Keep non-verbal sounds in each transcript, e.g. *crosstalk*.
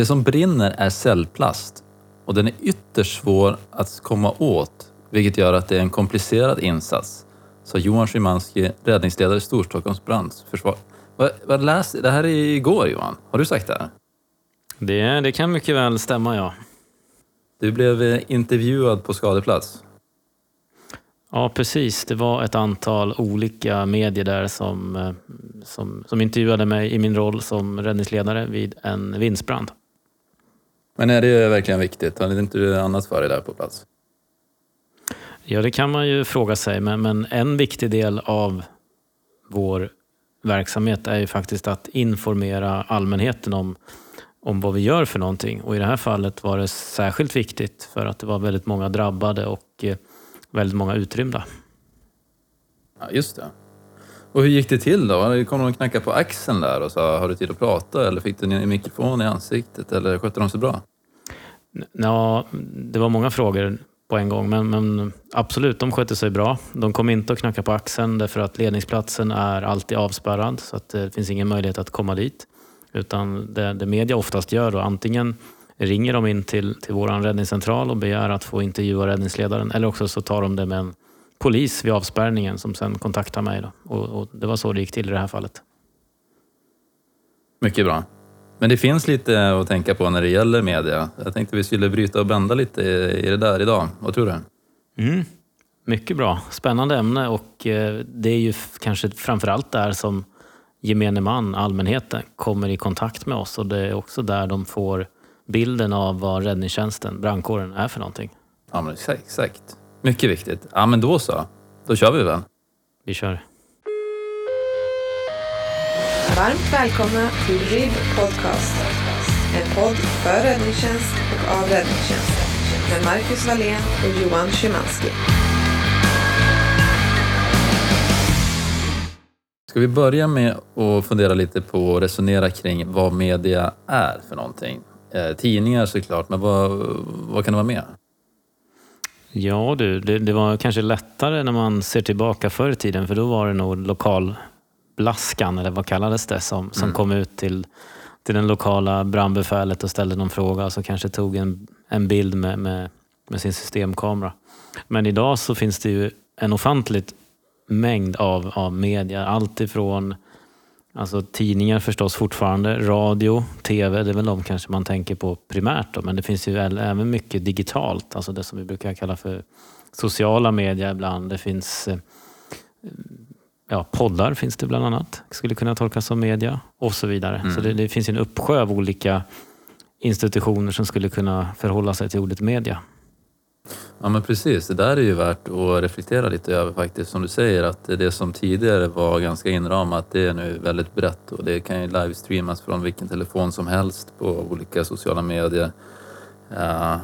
Det som brinner är cellplast och den är ytterst svår att komma åt, vilket gör att det är en komplicerad insats, sa Johan Szymanski, räddningsledare i Storstockholms brandförsvar. Vad, vad läs, det här är igår Johan, har du sagt det här? Det, det kan mycket väl stämma, ja. Du blev eh, intervjuad på skadeplats. Ja, precis. Det var ett antal olika medier där som, eh, som, som intervjuade mig i min roll som räddningsledare vid en vindsbrand. Men är det verkligen viktigt? Hade inte du annat för dig där på plats? Ja, det kan man ju fråga sig, men, men en viktig del av vår verksamhet är ju faktiskt att informera allmänheten om, om vad vi gör för någonting. Och i det här fallet var det särskilt viktigt för att det var väldigt många drabbade och eh, väldigt många utrymda. Ja, just det. Och hur gick det till då? Kom de och knackade på axeln där och sa har du tid att prata eller fick du en mikrofon i ansiktet eller skötte de sig bra? Ja, det var många frågor på en gång, men, men, absolut, de skötte sig bra. De kom inte att knacka på axeln därför att ledningsplatsen är alltid avspärrad så att eh, det finns ingen möjlighet att komma dit. Utan det, det media oftast gör då, antingen ringer de in till, till vår räddningscentral och begär att få intervjua räddningsledaren eller också så tar de det med en polis vid avspärrningen som sen kontaktar mig. Då. Och, och det var så det gick till i det här fallet. Mycket bra. Men det finns lite att tänka på när det gäller media. Jag tänkte vi skulle bryta och bända lite i det där idag. Vad tror du? Mm. Mycket bra. Spännande ämne och eh, det är ju kanske framförallt där som gemene man, allmänheten, kommer i kontakt med oss och det är också där de får bilden av vad räddningstjänsten, brandkåren, är för någonting. Ja, men exakt. Mycket viktigt. Ja, men då så. Då kör vi väl? Vi kör. Varmt välkomna till RIB Podcast. En podd för räddningstjänst och av räddningstjänst. Med Marcus Wallén och Johan Szymanski. Ska vi börja med att fundera lite på och resonera kring vad media är för någonting? Eh, tidningar såklart, men vad, vad kan det vara mer? Ja du, det, det, var kanske lättare när man ser tillbaka förr i tiden för då var det nog lokalblaskan, eller vad kallades det, som, som mm. kom ut till, till den lokala brandbefälet och ställde någon fråga och så kanske tog en, en bild med, med, med sin systemkamera. Men idag så finns det ju en ofantligt mängd av, av media. Allt ifrån Alltså tidningar förstås fortfarande, radio, tv, det är väl de kanske man tänker på primärt då, men det finns ju även mycket digitalt, alltså det som vi brukar kalla för sociala medier ibland. Det finns eh, ja, poddar finns det bland annat, skulle kunna tolkas som media och så vidare. Mm. Så det, det finns en uppsjö av olika institutioner som skulle kunna förhålla sig till ordet media. Ja men precis, det där är ju värt att reflektera lite över faktiskt. Som du säger att det som tidigare var ganska inramat det är nu väldigt brett och det kan ju livestreamas från vilken telefon som helst på olika sociala medier. Uh,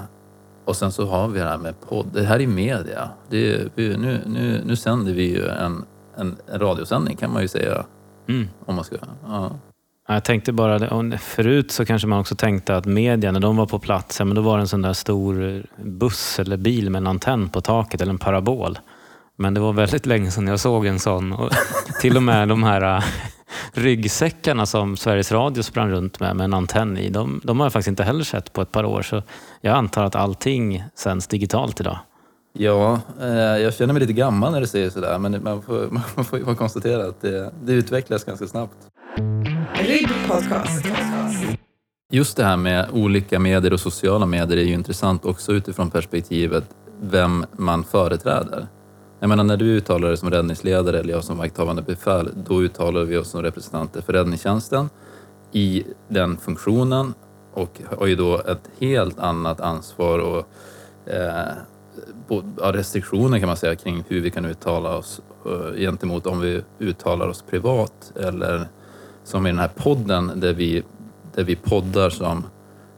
och sen så har vi det här med podd. Det här är media. Det är, nu, nu, nu sänder vi ju en, en, en radiosändning kan man ju säga. Mm. Om man ska, ja. Jag tänkte bara, förut så kanske man också tänkte att media, när de var på plats, men då var det en sån där stor buss eller bil med en antenn på taket eller en parabol. Men det var väldigt länge sedan jag såg en sån. Och *laughs* till och med de här äh, ryggsäckarna som Sveriges Radio sprang runt med, med en antenn i, de, de har jag faktiskt inte heller sett på ett par år. Så jag antar att allting sänds digitalt idag. Ja, eh, jag känner mig lite gammal när du säger sådär, men man får, *laughs* man får ju konstatera att det, det utvecklas ganska snabbt. Just det här med olika medier och sociala medier är ju intressant också utifrån perspektivet vem man företräder. Jag menar när du uttalar dig som räddningsledare eller jag som vakthavande befäl, då uttalar vi oss som representanter för räddningstjänsten i den funktionen och har ju då ett helt annat ansvar och eh, restriktioner kan man säga kring hur vi kan uttala oss eh, gentemot om vi uttalar oss privat eller som i den här podden där vi, där vi poddar som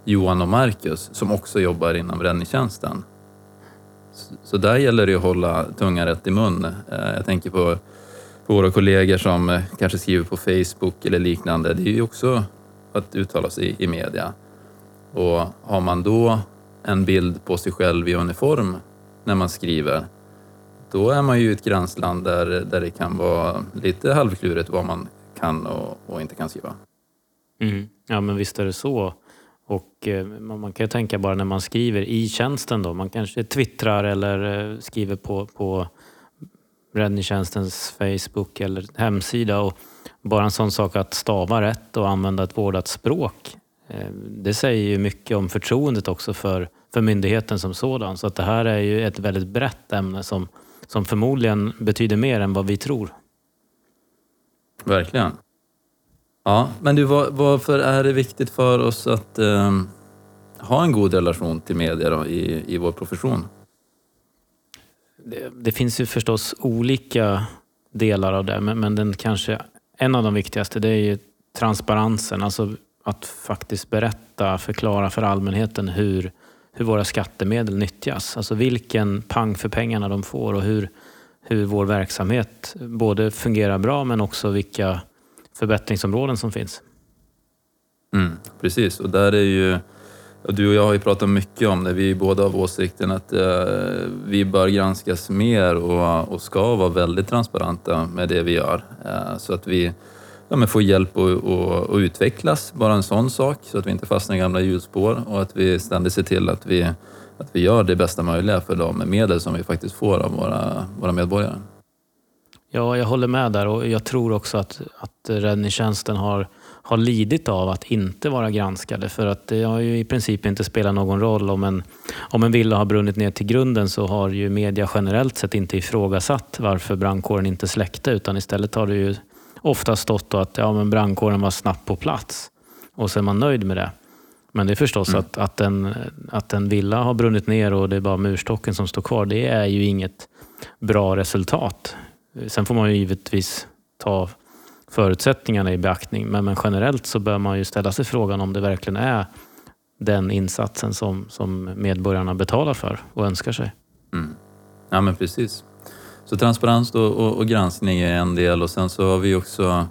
Johan och Marcus som också jobbar inom räddningstjänsten. Så, där gäller det att hålla tungan rätt i mun. Eh, jag tänker på, på våra kollegor som eh, kanske skriver på Facebook eller liknande. Det är ju också att uttala sig i, i media. Och har man då en bild på sig själv i uniform när man skriver, då är man ju i ett gränsland där, där det kan vara lite halvklurigt vad man kan och, och inte kan skriva. Mm. Ja, men visst är det så. Och eh, man kan ju tänka bara när man skriver i tjänsten då. Man kanske twittrar eller eh, skriver på, på räddningstjänstens Facebook eller hemsida. Och bara en sån sak att stava rätt och använda ett vårdat språk. Eh, det säger ju mycket om förtroendet också för, för myndigheten som sådan. Så att det här är ju ett väldigt brett ämne som, som förmodligen betyder mer än vad vi tror. Verkligen. Ja, men du, var, varför är det viktigt för oss att eh, ha en god relation till media då, i, i vår profession? Det, det, finns ju förstås olika delar av det, men, men den kanske, en av de viktigaste det är ju transparensen. Alltså att faktiskt berätta, förklara för allmänheten hur, hur våra skattemedel nyttjas. Alltså vilken pang för pengarna de får och hur, hur vår verksamhet både fungerar bra men också vilka förbättringsområden som finns. Mm, precis, och där är ju du och jag har ju pratat mycket om det. Vi är båda av åsikten att eh, vi bör granskas mer och, och ska vara väldigt transparenta med det vi gör. Eh, så att vi ja, men få hjälp att utvecklas, bara en sån sak, så att vi inte fastnar i gamla hjulspår och att vi ständigt ser till att vi, att vi gör det bästa möjliga för de medel som vi faktiskt får av våra, våra medborgare. Ja, jag håller med där och jag tror också att, att räddningstjänsten har, har lidit av att inte vara granskade. För att det har ju i princip inte spelat någon roll om en, om en villa har brunnit ner till grunden så har ju media generellt sett inte ifrågasatt varför brandkåren inte släckte utan istället har det ju ofta stått att ja, men brandkåren var snabbt på plats och så är man nöjd med det. Men det är förstås mm. att, att, en, att en villa har brunnit ner och det är bara murstocken som står kvar. Det är ju inget bra resultat. Sen får man ju givetvis ta förutsättningarna i beaktning. Men, men generellt så bör man ju ställa sig frågan om det verkligen är den insatsen som, som medborgarna betalar för och önskar sig. Mm. Ja men precis. Så transparens och, och, och, granskning är en del och sen så har vi också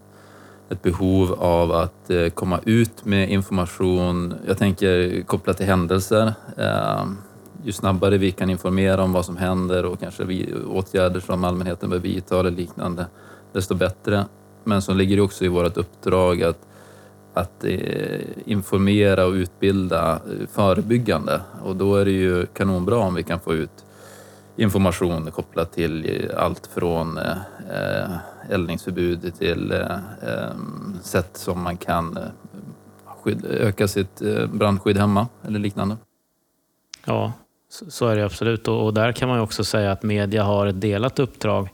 ett behov av att eh, komma ut med information, jag tänker kopplat till händelser. Eh, ju snabbare vi kan informera om vad som händer och kanske vi, åtgärder som allmänheten bör vidta eller liknande, desto bättre. Men så ligger det också i vårt uppdrag att, att eh, informera och utbilda eh, förebyggande och då är det ju kanonbra om vi kan få ut information kopplat till allt från eh, eldningsförbud till eh, eh sätt som man kan eh, öka sitt eh, brandskydd hemma eller liknande. Ja, så är det absolut. Och där kan man också säga att media har ett delat uppdrag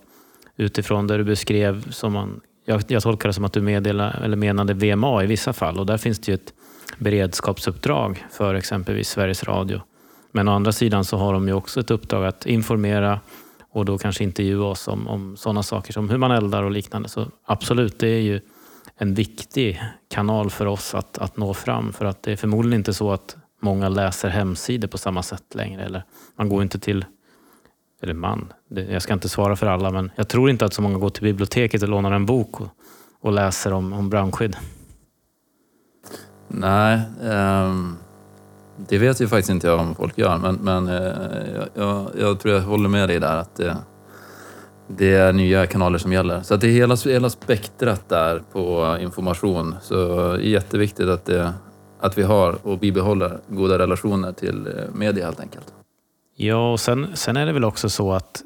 utifrån det du beskrev. Som man, jag, jag tolkar det som att du meddela, eller menade VMA i vissa fall och där finns det ju ett beredskapsuppdrag för exempelvis Sveriges Radio. Men å andra sidan så har de ju också ett uppdrag att informera och då kanske intervjua oss om, om sådana saker som hur man eldar och liknande. Så absolut, det är ju en viktig kanal för oss att, att nå fram. För att det är förmodligen inte så att många läser hemsidor på samma sätt längre. Eller man går inte till, eller man, jag ska inte svara för alla, men jag tror inte att så många går till biblioteket och lånar en bok och, och läser om, om brandskydd. Nej, um, det vet ju faktiskt inte jag om folk gör, men, men eh, jag, jag, jag, tror jag håller med dig där att det, det är nya kanaler som gäller. Så att det är hela, hela spektrat där på information. Så det är jätteviktigt att det, att vi har och bibehåller goda relationer till eh, media helt enkelt. Ja, och sen, sen är det väl också så att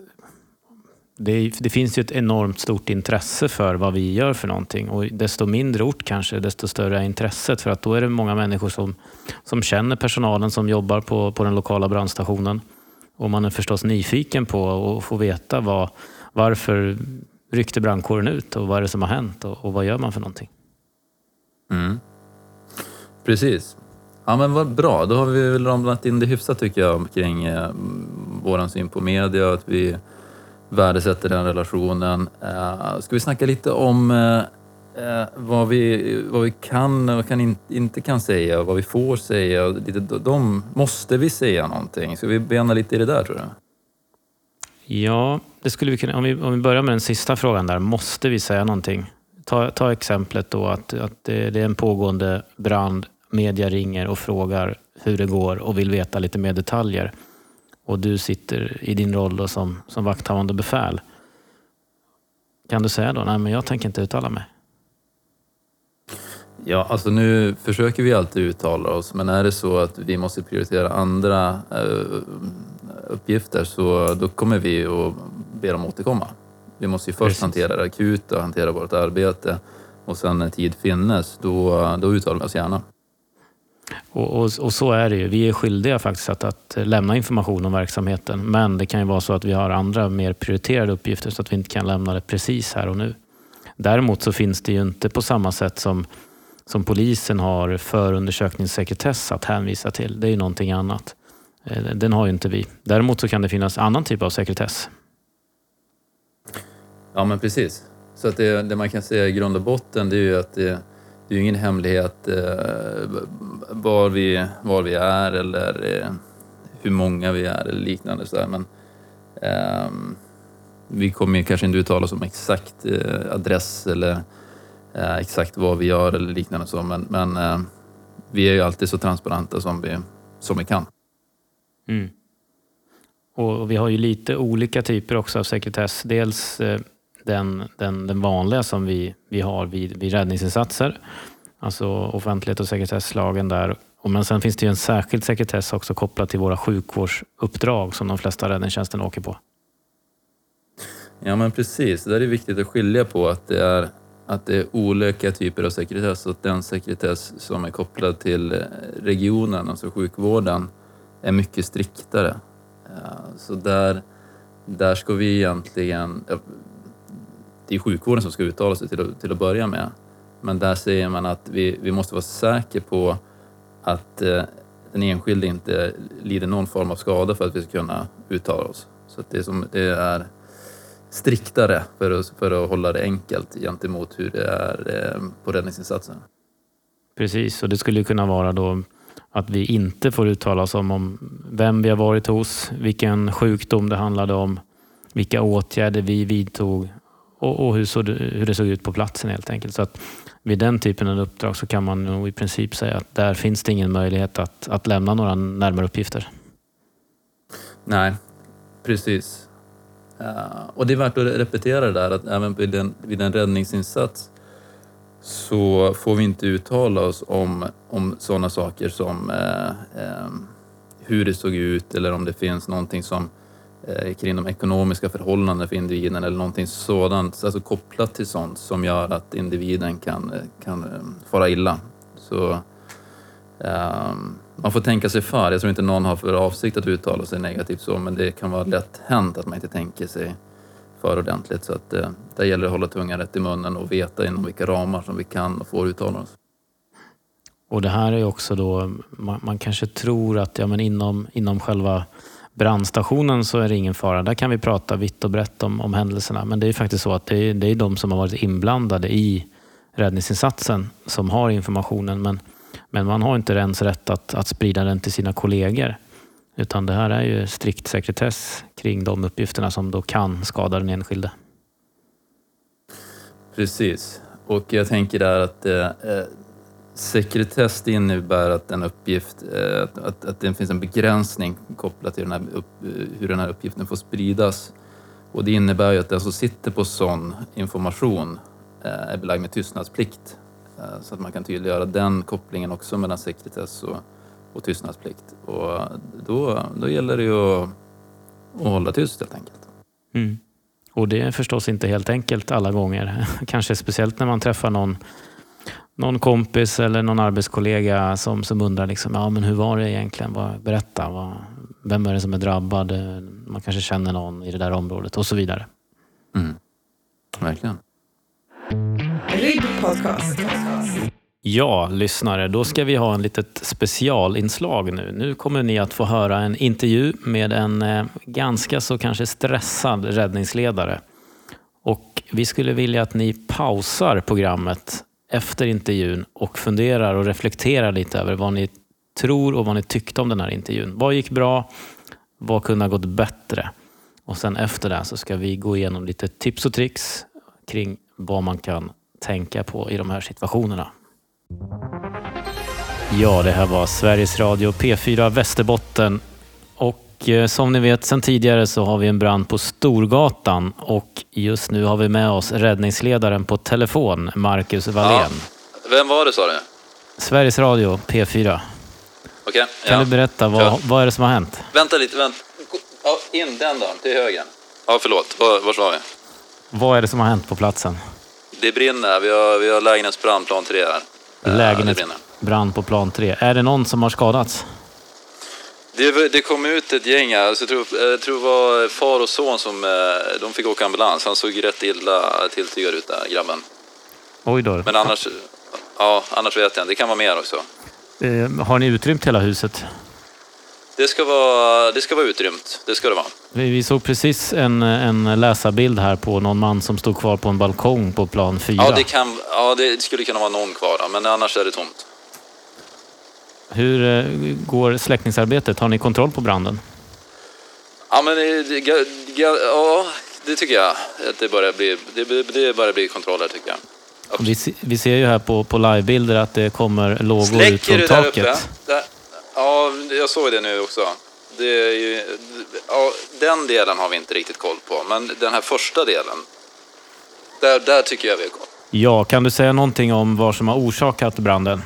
det, det, finns ju ett enormt stort intresse för vad vi gör för någonting och desto mindre ort kanske, desto större är intresset för att då är det många människor som, som känner personalen som jobbar på, på den lokala brandstationen. Och man är förstås nyfiken på att få veta vad, varför ryckte brandkåren ut och vad är det som har hänt och, och vad gör man för någonting. Mm. Precis. Ja men vad bra, då har vi väl ramlat in det hyfsat tycker jag kring eh, våran syn på media och att vi värdesätter den relationen. Eh, ska vi snacka lite om eh, eh, vad, vi, vad vi kan och kan in, inte kan säga och vad vi får säga. Lite, de, måste vi säga någonting? Ska vi bena lite i det där tror du? Ja, det skulle vi kunna. Om vi, om vi börjar med den sista frågan där. Måste vi säga någonting? Ta, ta exemplet då att, att det, det är en pågående brand media ringer och frågar hur det går och vill veta lite mer detaljer och du sitter i din roll då som, som vakthavande befäl. Kan du säga då, nej men jag tänker inte uttala mig? Ja, alltså nu försöker vi alltid uttala oss, men är det så att vi måste prioritera andra eh, uppgifter så då kommer vi att be dem återkomma. Vi måste ju först Precis. hantera det akuta, hantera vårt arbete och sen när tid finnes, då, då uttalar vi oss gärna. Och, och, och så är det ju. Vi är skyldiga faktiskt att, att lämna information om verksamheten. Men det kan ju vara så att vi har andra mer prioriterade uppgifter så att vi inte kan lämna det precis här och nu. Däremot så finns det ju inte på samma sätt som, som polisen har förundersökningssekretess att hänvisa till. Det är ju någonting annat. Eh, den har ju inte vi. Däremot så kan det finnas annan typ av sekretess. Ja, men precis. Så att det, det man kan säga i grund och botten det är ju att det, det är ju ingen hemlighet eh, var, vi, var vi är eller eh, hur många vi är eller liknande. Så där. Men, eh, vi kommer ju kanske inte uttala oss om exakt eh, adress eller eh, exakt vad vi gör eller liknande så, men, men eh, vi är ju alltid så transparenta som vi, som vi kan. Mm. Och vi har ju lite olika typer också av sekretess. Dels eh, den, den, den vanliga som vi, vi har vid, vid räddningsinsatser, alltså offentlighet och sekretesslagen där. Och men sen finns det ju en särskild sekretess också kopplat till våra sjukvårdsuppdrag som de flesta räddningstjänsten åker på. Ja men precis, det där är viktigt att skilja på att det är, att det är olika typer av sekretess och att den sekretess som är kopplad till regionen, alltså sjukvården, är mycket striktare. Så där, där ska vi egentligen... Det är sjukvården som ska uttala sig till att, till att börja med. Men där säger man att vi, vi måste vara säkra på att eh, den enskilde inte lider någon form av skada för att vi ska kunna uttala oss. Så att det, är som, det är striktare för att, för att hålla det enkelt gentemot hur det är eh, på räddningsinsatsen. Precis, och det skulle kunna vara då att vi inte får uttala oss om, om vem vi har varit hos, vilken sjukdom det handlade om, vilka åtgärder vi vidtog och, och hur, så det, hur det såg ut på platsen helt enkelt. Så att vid den typen av uppdrag så kan man nog i princip säga att där finns det ingen möjlighet att, att lämna några närmare uppgifter. Nej, precis. Ja, och det är värt att repetera det där att även vid en, vid en räddningsinsats så får vi inte uttala oss om, om sådana saker som eh, eh, hur det såg ut eller om det finns någonting som Eh, kring de ekonomiska förhållandena för individen eller någonting sådant, alltså kopplat till sånt som gör att individen kan, eh, kan eh, fara illa. Så um, man får tänka sig för. Jag tror inte någon har för avsikt att uttala sig negativt så, men det kan vara lätt hänt att man inte tänker sig för ordentligt. Så att uh, där gäller det att hålla tungan rätt i munnen och veta inom vilka ramar som vi kan och får uttala oss. Och det här är ju också då, man, man kanske tror att ja, men inom, inom själva brandstationen så är det ingen fara. Där kan vi prata vitt och brett om, om händelserna. Men det är faktiskt så att det är, det är de som har varit inblandade i räddningsinsatsen som har informationen. Men, men man har inte ens rätt att, att sprida den till sina kollegor. Utan det här är ju strikt sekretess kring de uppgifterna som då kan skada den enskilde. Precis. Och jag tänker där att eh, eh sekretess det innebär att en uppgift, eh, att, att, att det finns en begränsning kopplat till den här upp, eh, hur den här uppgiften får spridas. Och det innebär ju att den som sitter på sån information eh, är belagd med tystnadsplikt. Så att man kan tydliggöra den kopplingen också mellan sekretess och, och tystnadsplikt. Och då, då gäller det ju att, att hålla tyst helt enkelt. Mm. Och det är förstås inte helt enkelt alla gånger. *laughs* Kanske speciellt när man träffar någon, någon kompis eller någon arbetskollega som, som undrar liksom, ja, men hur var det egentligen? Vad, berätta, vad, vem är det som är drabbad? Man kanske känner någon i det där området och så vidare. Mm. Verkligen. Ja, lyssnare, då ska vi ha en litet specialinslag nu. Nu kommer ni att få höra en intervju med en eh, ganska så kanske stressad räddningsledare. Och vi skulle vilja att ni pausar programmet efter intervjun och funderar och reflekterar lite över vad ni tror och vad ni tyckte om den här intervjun. Vad gick bra? Vad kunde ha gått bättre? Och sen efter det så ska vi gå igenom lite tips och tricks kring vad man kan tänka på i de här situationerna. Ja, det här var Sveriges Radio P4 Västerbotten. Och eh, som ni vet sedan tidigare så har vi en brand på Storgatan och just nu har vi med oss räddningsledaren på telefon, Marcus Wallén. Vem var det sa du? Sveriges Radio, P4. Okej. Kan ja. du berätta, vad, Ja. vad är det som har hänt? Vänta lite, vänta. Ja, in den dörren, till höger. Ja, förlåt. Var, var var vi? Vad är det som har hänt på platsen? Det brinner. Vi har, vi har lägenhetsbrand, plan 3 här. Eh. Lägenhetsbrand på plan 3. Är det någon som har skadats? Det, det kom ut ett gäng här. Alltså, jag, tror, jag tror det var far och son som eh, de fick åka ambulans. Han såg rätt illa tilltygad ut där, grabben. Oj då. Men annars, ja, annars vet jag inte. Det kan vara mer också. Eh, Har ni utrymt hela huset? Det ska vara, det ska vara utrymt. Det ska det vara. Vi vi såg precis en, en läsarbild här på någon man som stod kvar på en balkong på plan 4. Ja, det, kan, ja, det skulle kunna vara någon kvar, men annars är det tomt. Hur eh, går släckningsarbetet? Har ni kontroll på branden? Ja, men ja, det tycker jag. Att det börjar bli, det, det börjar bli kontroller, tycker jag. Vi, vi ser ju här på, på livebilder att det kommer lågor ut Släcker från du där taket. uppe? Där, ja, jag såg det nu också. Det ju, ja, den delen har vi inte riktigt koll på, men den här första delen, där, där tycker jag vi har koll. Ja, kan du säga någonting om vad som har orsakat branden?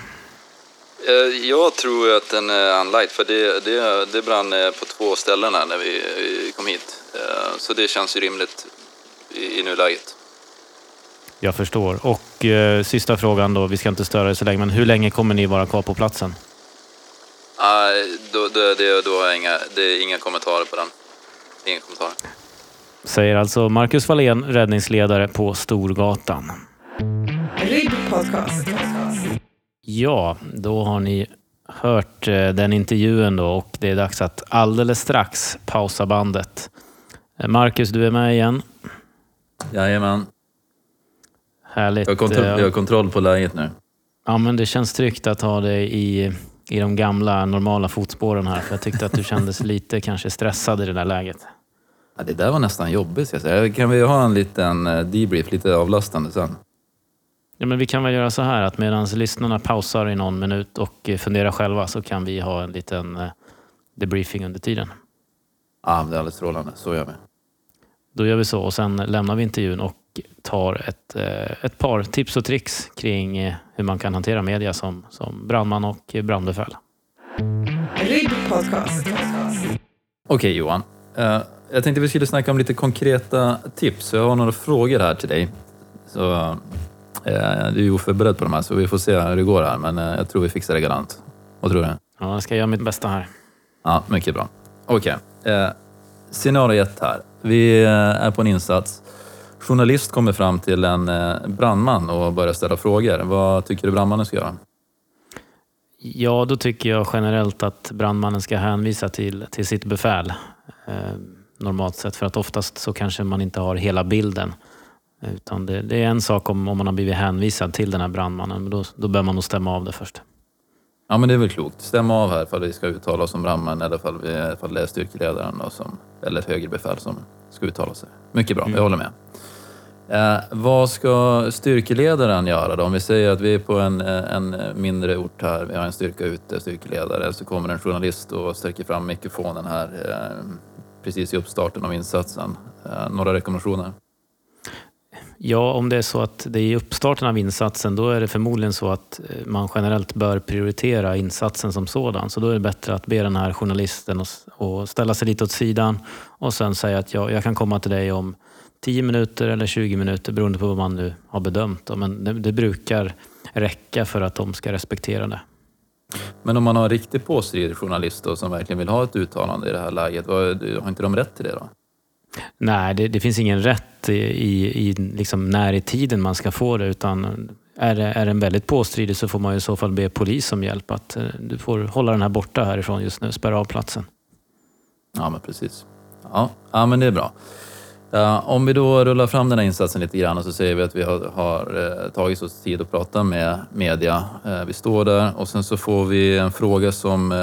Eh, Jag tror att den är anlagd, för det, det, det brann eh, på två ställen när vi kom hit. Eh, Så det känns ju rimligt i, i nuläget. Jag förstår. Och eh, sista frågan då, vi ska inte störa er så länge, men hur länge kommer ni vara kvar på platsen? Nej, då, då, det, då har jag inga, det är inga kommentarer på den. Inga kommentarer. Säger alltså Marcus Wallén, räddningsledare på Storgatan. Ribb Podcast. Ja, då har ni hört eh, den intervjun då och det är dags att alldeles strax pausa bandet. Eh, Marcus, du är med igen. Jajamän. Härligt. Jag har, kontroll, Eh, jag har kontroll på läget nu. Ja, men det känns tryggt att ha dig i, i de gamla normala fotspåren här. För jag tyckte att du kändes *laughs* lite kanske stressad i det där läget. Ja, det där var nästan jobbigt. Kan vi ha en liten debrief, lite avlastande sen? Ja, men vi kan väl göra så här att medan lyssnarna pausar i någon minut och eh, funderar själva så kan vi ha en liten eh, debriefing under tiden. Ja, det är alldeles strålande. Så gör vi. Då gör vi så och sen lämnar vi intervjun och tar ett, eh, ett par tips och tricks kring hur man kan hantera media som, som brandman och brandbefäl. Okej Johan. Jag tänkte vi skulle snacka om lite konkreta tips. Jag har några frågor här till dig. Så, du är oförberedd på de här så vi får se hur det går här. Men eh, jag tror vi fixar det galant. Vad tror du? Ja, jag ska göra mitt bästa här. Ja, mycket bra. Okej. Eh, scenario ett här. Vi eh, är på en insats. Journalist kommer fram till en eh, brandman och börjar ställa frågor. Vad tycker du brandmannen ska göra? Ja, då tycker jag generellt att brandmannen ska hänvisa till, till sitt befäl. Eh, normalt sett, för att oftast så kanske man inte har hela bilden. Utan det, det är en sak om, om man har blivit hänvisad till den här brandmannen, men då, då bör man nog stämma av det först. Ja, men det är väl klokt. Stämma av här ifall vi ska uttala oss som brandman eller ifall, vi, ifall det är styrkeledaren då som, eller högre befäl som ska uttala sig. Mycket bra, jag håller med. Eh, vad ska styrkeledaren göra då? Om vi säger att vi är på en, en mindre ort här, vi har en styrka ute, styrkeledare, så kommer en journalist och sträcker fram mikrofonen här eh, precis i uppstarten av insatsen. Eh, några rekommendationer? Ja, om det är så att det är i uppstarten av insatsen, då är det förmodligen så att eh, man generellt bör prioritera insatsen som sådan. Så då är det bättre att be den här journalisten att och ställa sig lite åt sidan och sen säga att jag, jag kan komma till dig om 10 minuter eller 20 minuter beroende på vad man nu har bedömt. Men det, det brukar räcka för att de ska respektera det. Men om man har en riktigt påstridig journalist då, som verkligen vill ha ett uttalande i det här läget, har inte de rätt till det då? Nej, det, det finns ingen rätt i, i, i liksom när i tiden man ska få det. Utan är det är den väldigt påstridig så får man i så fall be polis om hjälp. Att eh, du får hålla den här borta härifrån just nu, spärra av platsen. Ja, men precis. Ja, ja men det är bra. Uh, om vi då rullar fram den här insatsen lite grann och så säger vi att vi har, har uh, tagit oss tid att prata med media. Uh, vi står där och sen så får vi en fråga som,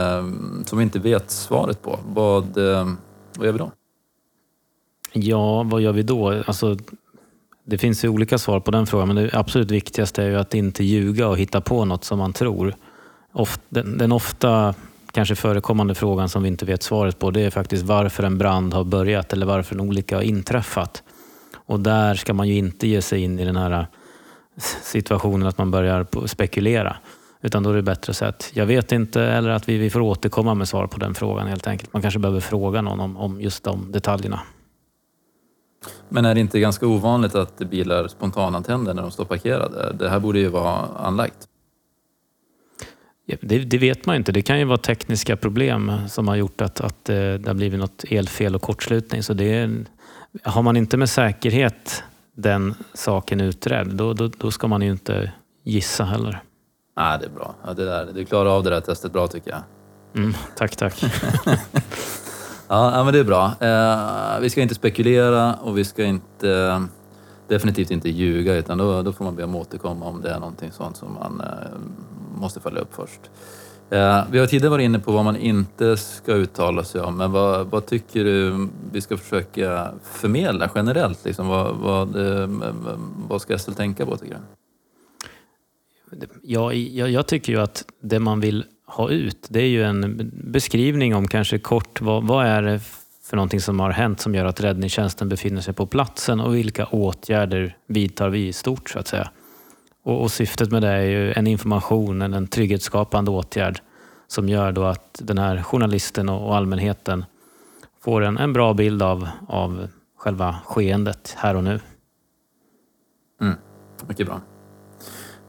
som vi inte vet svaret på. Vad, vad gör vi då? Ja, vad gör vi då? Alltså, det finns ju olika svar på den frågan, men det absolut viktigaste är ju att inte ljuga och hitta på något som man tror. Oft, den, den ofta kanske förekommande frågan som vi inte vet svaret på, det är faktiskt varför en brand har börjat eller varför en olycka har inträffat. Och där ska man ju inte ge sig in i den här situationen att man börjar spekulera. Utan då är det bättre att säga att jag vet inte eller att vi, vi får återkomma med svar på den frågan helt enkelt. Man kanske behöver fråga någon om, om just de detaljerna. Men är det inte ganska ovanligt att bilar spontanantänder när de står parkerade? Det här borde ju vara anlagt. Ja, det, det, vet man inte. Det kan ju vara tekniska problem som har gjort att, att eh, det har blivit något elfel och kortslutning. Så det är, har man inte med säkerhet den saken utredd, då, då, då ska man ju inte gissa heller. Nej, det är bra. Ja, det där, du klarar av det där testet bra tycker jag. Mm, tack, tack. *laughs* ja, men det är bra. Eh, vi ska inte spekulera och vi ska inte definitivt inte ljuga utan då, då får man be om återkomma om det är någonting sånt som man eh, måste följa upp först. Eh, vi har tidigare varit inne på vad man inte ska uttala sig om, men vad, vad tycker du vi ska försöka förmedla generellt? Liksom, vad, vad, eh, vad ska SL tänka på tycker du? Jag, jag, jag, tycker ju att det man vill ha ut, det är ju en beskrivning om kanske kort vad, vad är det för någonting som har hänt som gör att räddningstjänsten befinner sig på platsen och vilka åtgärder vidtar vi i stort så att säga. Och, och syftet med det är ju en information, en trygghetsskapande åtgärd som gör då att den här journalisten och, och allmänheten får en, en bra bild av, av själva skeendet här och nu. Mm. Mycket bra.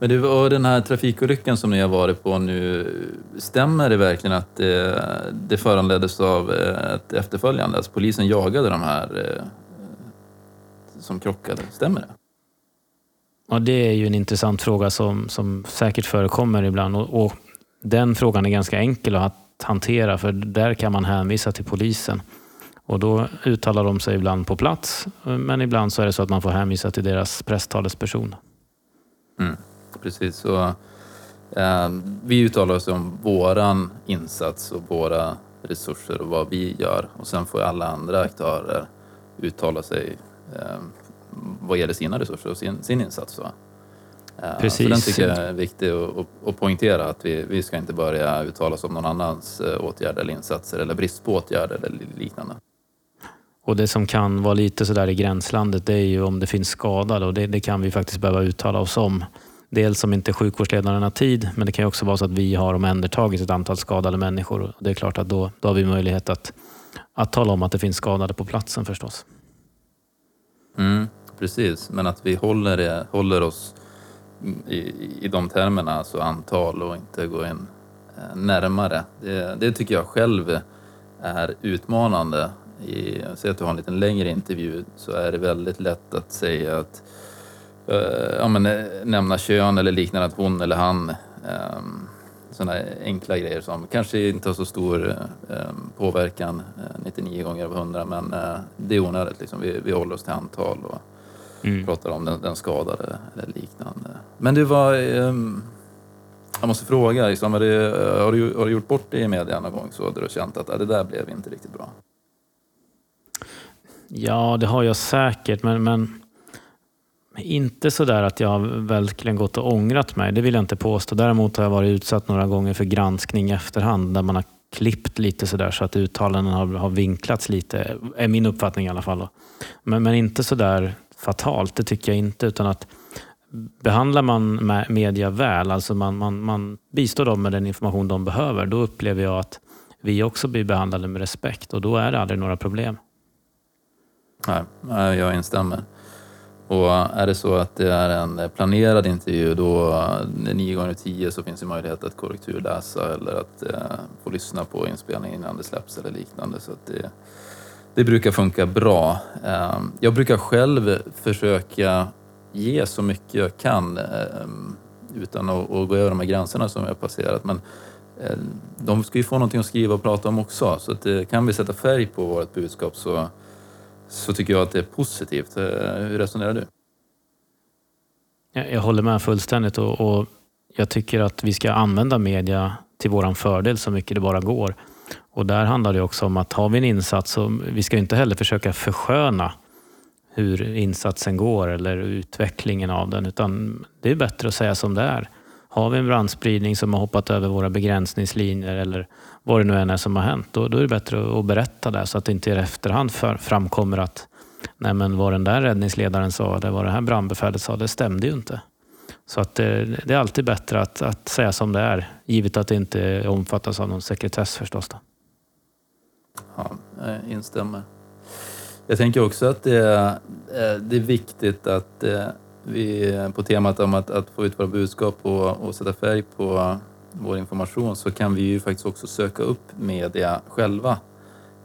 Men du, och den här trafikolyckan som ni har varit på nu, stämmer det verkligen att det, det föranleddes av ett efterföljande? Alltså polisen jagade de här eh, som krockade, stämmer det? Ja, det är ju en intressant fråga som, som säkert förekommer ibland och, och den frågan är ganska enkel att hantera för där kan man hänvisa till polisen. Och då uttalar de sig ibland på plats men ibland så är det så att man får hänvisa till deras presstalesperson. Mm precis. Så, eh, vi uttalar oss om våran insats och våra resurser och vad vi gör och sen får alla andra aktörer uttala sig eh, vad gäller sina resurser och sin, sin insats. Eh, Precis. Så den tycker jag är viktig att, poängtera att vi, vi ska inte börja uttala oss om någon annans eh, åtgärder eller insatser eller brist på åtgärder eller liknande. Och det som kan vara lite sådär i gränslandet det är ju om det finns skadade och det, det kan vi faktiskt behöva uttala oss om. Dels om inte sjukvårdsledaren har tid, men det kan också vara så att vi har omhändertagit ett antal skadade människor. Det är klart att då, då har vi möjlighet att, att tala om att det finns skadade på platsen förstås. Mm, precis, men att vi håller, det, håller oss i, i de termerna, alltså antal och inte gå in eh, närmare. Det, det tycker jag själv är utmanande. I, säg att du har en lite längre intervju så är det väldigt lätt att säga att ja, men, eh, nämna kön eller liknande, att hon eller han. Um, sådana enkla grejer som kanske inte har så stor um, påverkan 99 gånger av 100 men det är onödigt. Liksom. Vi, vi håller oss till antal och mm. pratar om den, den skadade eller liknande. Men du var... Um, jag måste fråga, liksom, det, har, du, har du gjort bort det i media någon gång så där du känt att det där blev inte riktigt bra? Ja, det har jag säkert, men, men inte så där att jag verkligen gått och ångrat mig, det vill jag inte påstå. Däremot har jag varit utsatt några gånger för granskning i efterhand där man har klippt lite sådär så att uttalanden har, har vinklats lite, är min uppfattning i alla fall. Men, men inte sådär fatalt, det tycker jag inte. Utan att behandlar man media väl, alltså man, man, man bistår dem med den information de behöver, då upplever jag att vi också blir behandlade med respekt och då är det aldrig några problem. Nej, jag instämmer. Och är det så att det är en planerad intervju då eh, nio gånger tio så finns det möjlighet att korrekturläsa eller att eh, få lyssna på inspelningen innan det släpps eller liknande. Så det, det brukar funka bra. Eh, jag brukar själv försöka ge så mycket jag kan eh, utan att, att, gå över de här gränserna som jag passerat. Men eh, de ska ju få någonting att skriva och prata om också så att, eh, kan vi sätta färg på vårt budskap så så tycker jag att det är positivt. Eh, hur resonerar du? Jag håller med fullständigt och, och jag tycker att vi ska använda media till våran fördel så mycket det bara går. Och där handlar det också om att har vi en insats så vi ska inte heller försöka försköna hur insatsen går eller utvecklingen av den utan det är bättre att säga som det är. Har vi en brandspridning som har hoppat över våra begränsningslinjer eller vad det nu än är som har hänt, då, då är det bättre att berätta det så att det inte i efterhand för, framkommer att nej men vad den där räddningsledaren sa, eller vad det här brandbefälet sa, det stämde ju inte. Så att det, det är alltid bättre att, att säga som det är, givet att det inte omfattas av någon sekretess förstås. Då. Ja, jag instämmer. Jag tänker också att det är, eh, det är viktigt att eh, vi på temat om att, att få ut våra budskap och, och sätta färg på vår information så kan vi ju faktiskt också söka upp media själva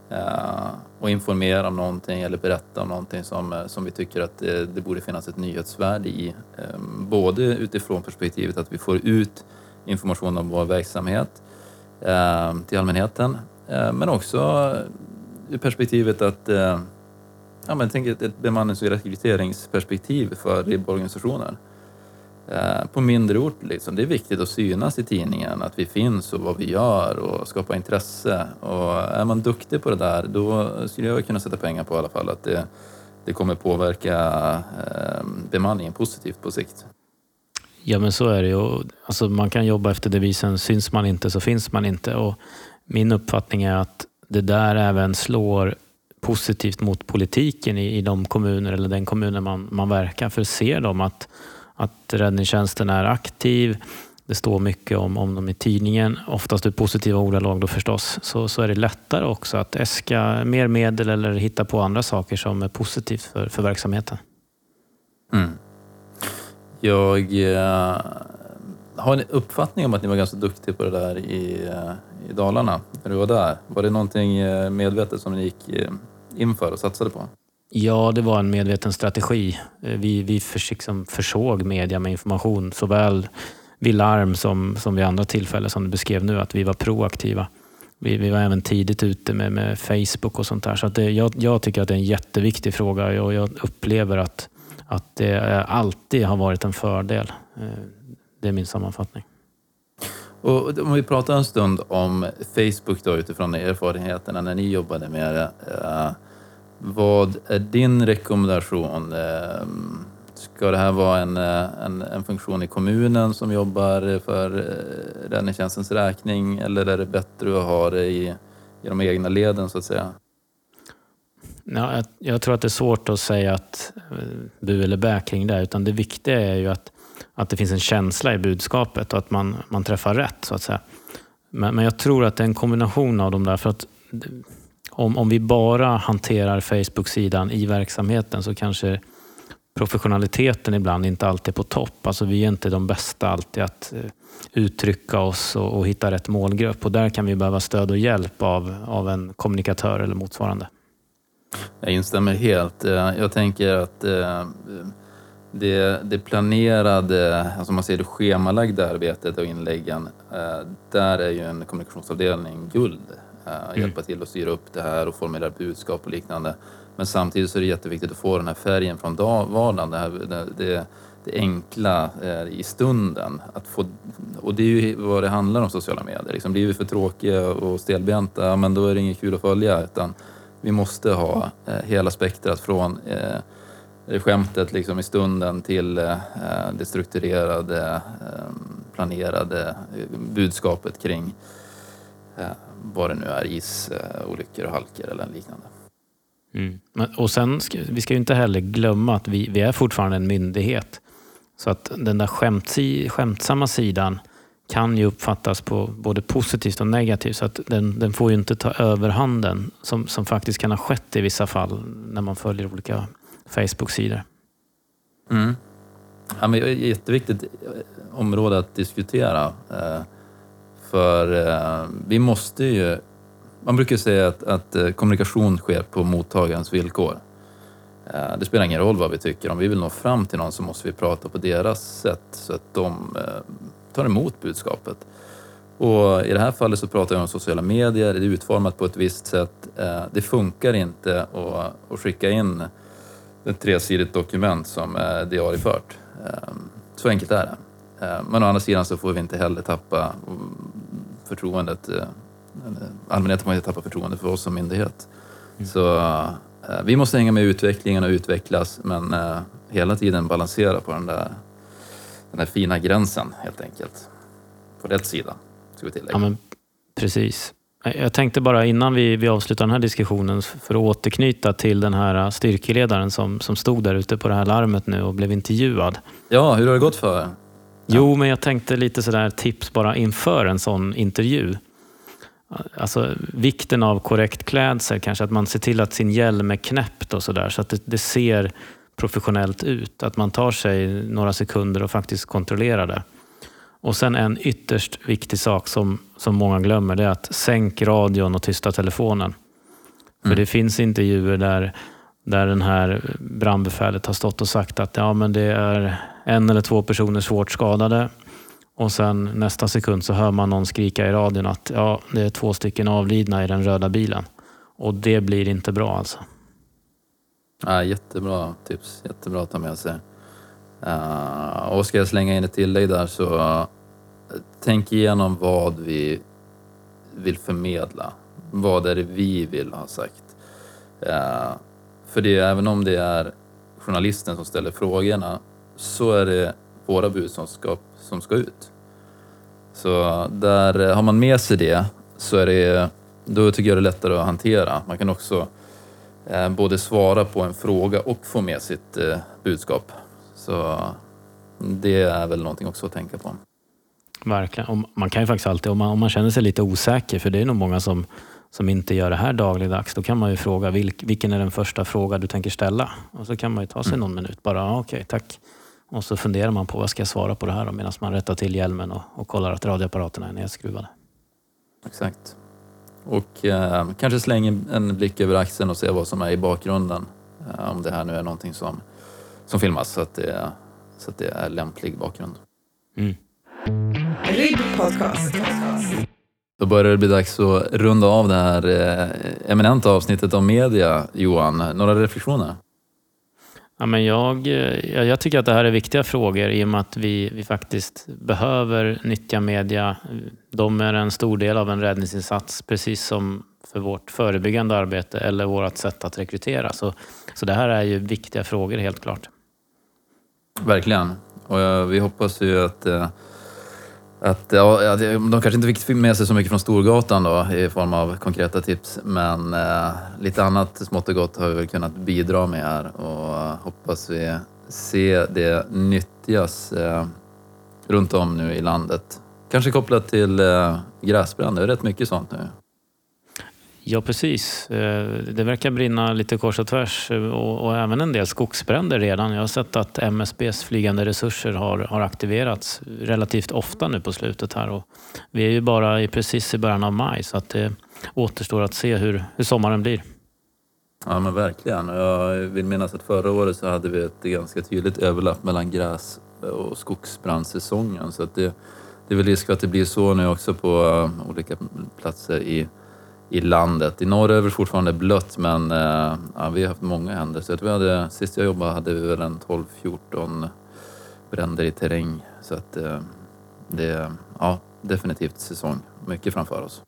eh, och informera om någonting eller berätta om någonting som, eh, som vi tycker att det, det borde finnas ett nyhetsvärde i. Eh, både utifrån perspektivet att vi får ut information om vår verksamhet till allmänheten men också ur perspektivet att ja, men tänk ett, ett bemannings och rekryteringsperspektiv för RIB-organisationer. Eh, på mindre ort, liksom. det är viktigt att synas i tidningen, att vi finns och vad vi gör och skapa intresse. Och är man duktig på det där, då skulle jag kunna sätta pengar på i alla fall att det, det kommer påverka eh, bemanningen positivt på sikt. Ja men så är det ju. Alltså, man kan jobba efter devisen syns man inte så finns man inte. Och min uppfattning är att det där även slår positivt mot politiken i, i de kommuner eller den kommunen man, man verkar. För ser de att, att räddningstjänsten är aktiv, det står mycket om, om dem i tidningen, oftast i positiva ordalag då förstås, så, så är det lättare också att äska mer medel eller hitta på andra saker som är positivt för, för verksamheten. Mm. Jag äh, har en uppfattning om att ni var ganska duktiga på det där i, eh, i Dalarna när du var där. Var det någonting eh, medvetet som ni gick inför och satsade på? Ja, det var en medveten strategi. Eh, vi, vi för, liksom försåg media med information, såväl vid larm som, som vid andra tillfällen som du beskrev nu, att vi var proaktiva. Vi, vi var även tidigt ute med, med Facebook och sånt där. Så att det, jag, jag tycker att det är en jätteviktig fråga och jag upplever att, att det alltid har varit en fördel. Eh, det är min sammanfattning. Och om vi pratar en stund om Facebook då utifrån erfarenheterna när ni jobbade med det. Eh, vad är din rekommendation? Ehm, ska det här vara en, eh, en, en, funktion i kommunen som jobbar för eh, räddningstjänstens räkning eller är det bättre att ha det i, i de egna leden så att säga? Ja, jag, jag tror att det är svårt att säga att eh, bu eller bä kring det, utan det viktiga är ju att, att det finns en känsla i budskapet och att man, man träffar rätt så att säga. Men, men jag tror att det är en kombination av de där. För att om, om vi bara hanterar Facebook-sidan i verksamheten så kanske professionaliteten ibland inte alltid är på topp. Alltså vi är inte de bästa alltid att eh, uttrycka oss och, och hitta rätt målgrupp och där kan vi behöva stöd och hjälp av, av en kommunikatör eller motsvarande. Jag instämmer helt. Eh, jag tänker att eh, det, det planerade, alltså man säger det schemalagda arbetet och inläggen, där är ju en kommunikationsavdelning guld. Mm. Hjälpa till att styra upp det här och formulera budskap och liknande. Men samtidigt så är det jätteviktigt att få den här färgen från vardagen, det, här, det, det, det enkla eh, i stunden. Att få, och det är ju vad det handlar om sociala medier. Liksom, blir vi för tråkiga och stelbenta, men då är det inget kul att följa. Utan vi måste ha eh, hela spektrat från eh, skämtet liksom i stunden till eh, det strukturerade, eh, planerade budskapet kring eh, vad det nu är, isolyckor och halkor eller liknande. Mm. Och sen, vi ska ju inte heller glömma att vi, vi är fortfarande en myndighet. Så att den där skämtsi, skämtsamma sidan kan ju uppfattas på både positivt och negativt. Så att den, den får ju inte ta överhanden som, som faktiskt kan ha skett i vissa fall när man följer olika Facebook-sidor. Mm. Ja, men jätteviktigt område att diskutera. För eh, vi måste ju... Man brukar säga att, att eh, kommunikation sker på mottagarens villkor. Eh, det spelar ingen roll vad vi tycker. Om vi vill nå fram till någon så måste vi prata på deras sätt så att de eh, tar emot budskapet. Och I det här fallet så pratar jag om sociala medier. Det är utformat på ett visst sätt. Eh, det funkar inte att, att skicka in ett tresidigt dokument som eh, är diariefört. Eh, så enkelt är det. Eh, men å andra sidan så får vi inte heller tappa förtroendet. Eh, allmänheten får inte tappa förtroendet för oss som myndighet. Mm. Så eh, vi måste hänga med i utvecklingen och utvecklas men hela tiden balansera på den där, den där fina gränsen helt enkelt. På rätt sida, ska vi tillägga. Ja, men precis. Jag tänkte bara innan vi, vi avslutar den här diskussionen för att återknyta till den här styrkeledaren som, som stod där ute på det här larmet nu och blev intervjuad. Ja, hur har det gått för Jo, men jag tänkte lite sådär tips bara inför en sån intervju. Alltså vikten av korrekt klädsel, kanske att man ser till att sin hjälm är knäppt och sådär så att det, det, ser professionellt ut. Att man tar sig några sekunder och faktiskt kontrollerar det. Och sen en ytterst viktig sak som, som många glömmer, det är att sänk radion och tysta telefonen. För Mm. det finns intervjuer där, där den här brandbefälet har stått och sagt att ja, men det är en eller två personer svårt skadade. Och sen nästa sekund så hör man någon skrika i radion att ja, det är två stycken avlidna i den röda bilen. Och det blir inte bra alltså. Ja, jättebra tips, jättebra att ta med sig. Uh, och ska jag slänga in ett tillägg där så uh, tänk igenom vad vi vill förmedla. Vad är det vi vill ha sagt? Uh, för det, även om det är journalisten som ställer frågorna så är det våra budskap som ska ut. Så där har man med sig det så är det, då tycker jag det är lättare att hantera. Man kan också eh, både svara på en fråga och få med sitt eh, budskap. Så det är väl någonting också att tänka på. Verkligen. Och man kan ju faktiskt alltid, om man, om man känner sig lite osäker, för det är nog många som, som inte gör det här dagligdags, då kan man ju fråga vilk, vilken är den första fråga du tänker ställa? Och så kan man ju ta sig Mm. någon minut bara, okej, tack. Och så funderar man på vad ska jag svara på det här medan man rättar till hjälmen och, och kollar att radioapparaterna är nedskruvade. Exakt. Och eh, kanske släng en- blick över axeln och se vad som är i bakgrunden. Eh, om det här nu är någonting som, som filmas så att, det, så att det är lämplig bakgrund. Mm. Då börjar det bli dags att runda av det här eh, eminenta avsnittet om media. Johan, några reflektioner? Ja, men jag, eh, jag, tycker att det här är viktiga frågor i och med att vi, vi faktiskt behöver nyttja media. De är en stor del av en räddningsinsats, precis som för vårt förebyggande arbete eller vårt sätt att rekrytera. Så, så det här är ju viktiga frågor helt klart. Verkligen. Och eh, vi hoppas ju att, eh, att ja, de kanske inte fick med sig så mycket från Storgatan då i form av konkreta tips, men eh, lite annat smått och gott har vi väl kunnat bidra med här och eh, hoppas vi ser det nyttjas eh, runt om nu i landet. Kanske kopplat till eh, gräsbränder, det är rätt mycket sånt nu. Ja, precis. Eh, det verkar brinna lite kors och tvärs eh, och, och även en del skogsbränder redan. Jag har sett att MSBs flygande resurser har, har aktiverats relativt ofta nu på slutet här. Och vi är ju bara i, precis i början av maj så att det återstår att se hur, hur sommaren blir. Ja men verkligen. Jag vill minnas att förra året så hade vi ett ganska tydligt överlapp mellan gräs och skogsbrandsäsongen. Så att det, det är väl risk för att det blir så nu också på eh, olika platser i, i landet. I norr är det fortfarande blött men eh, ja, vi har haft många händelser. Jag tror vi hade, sist jag jobbade hade vi väl en 12-14 bränder i terräng. Så att eh, det är ja, definitivt säsong. Mycket framför oss.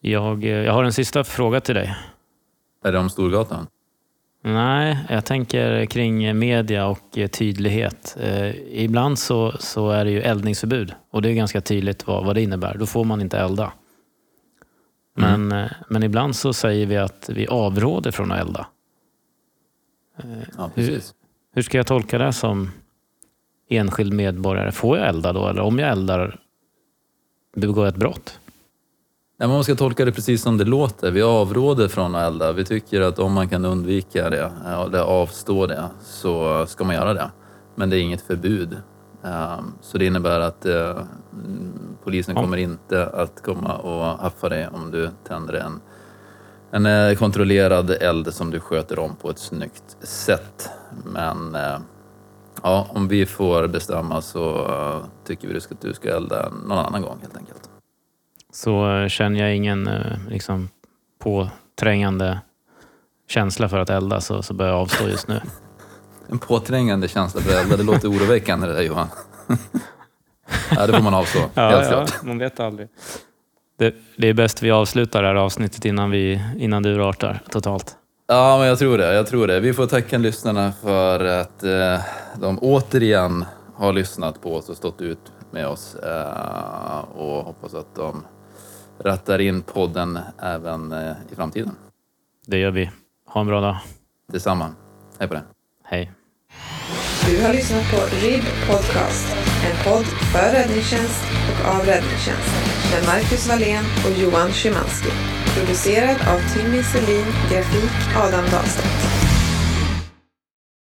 Jag, eh, jag har en sista fråga till dig. Är det om Storgatan? Nej, jag tänker kring media och tydlighet. Eh, ibland så, så är det ju eldningsförbud och det är ganska tydligt vad, vad det innebär. Då får man inte elda. Men, eh, men ibland så säger vi att vi avråder från att elda. Ja, precis. Hur ska jag tolka det som enskild medborgare? Får jag elda då? Eller om jag eldar, begår jag ett brott? Ja, man ska tolka det precis som det låter. Vi avråder från att elda. Vi tycker att om man kan undvika det, eller avstå det, så ska man göra det. Men det är inget förbud. Ehm, Så det innebär att eh, polisen kommer inte att komma och haffa dig om du tänder en, en eh, kontrollerad eld som du sköter om på ett snyggt sätt. Men eh, ja, om vi får bestämma så tycker vi att du ska elda någon annan gång helt enkelt. Så känner jag ingen liksom, påträngande känsla för att elda så, så bör jag avstå just nu. En påträngande känsla för elda, det låter oroväckande det där Johan. ja, det får man avstå, helt klart. man vet aldrig. Det, det är bäst vi avslutar det här avsnittet innan, vi, innan du urartar totalt. Ja, men jag tror det. Jag tror det. Vi får tacka lyssnarna för att eh, de återigen har lyssnat på oss och stått ut med oss. Eh, och hoppas att de rattar in podden även eh, i framtiden. Det gör vi. Ha en bra dag. Detsamma. Hej på dig. Hej. Du har lyssnat på RIB Podcast, En podd för räddningstjänst och av räddningstjänst med Marcus Wallén och Johan Szymanski. Producerad av Timmy Selin, grafik Adam Dahlstedt.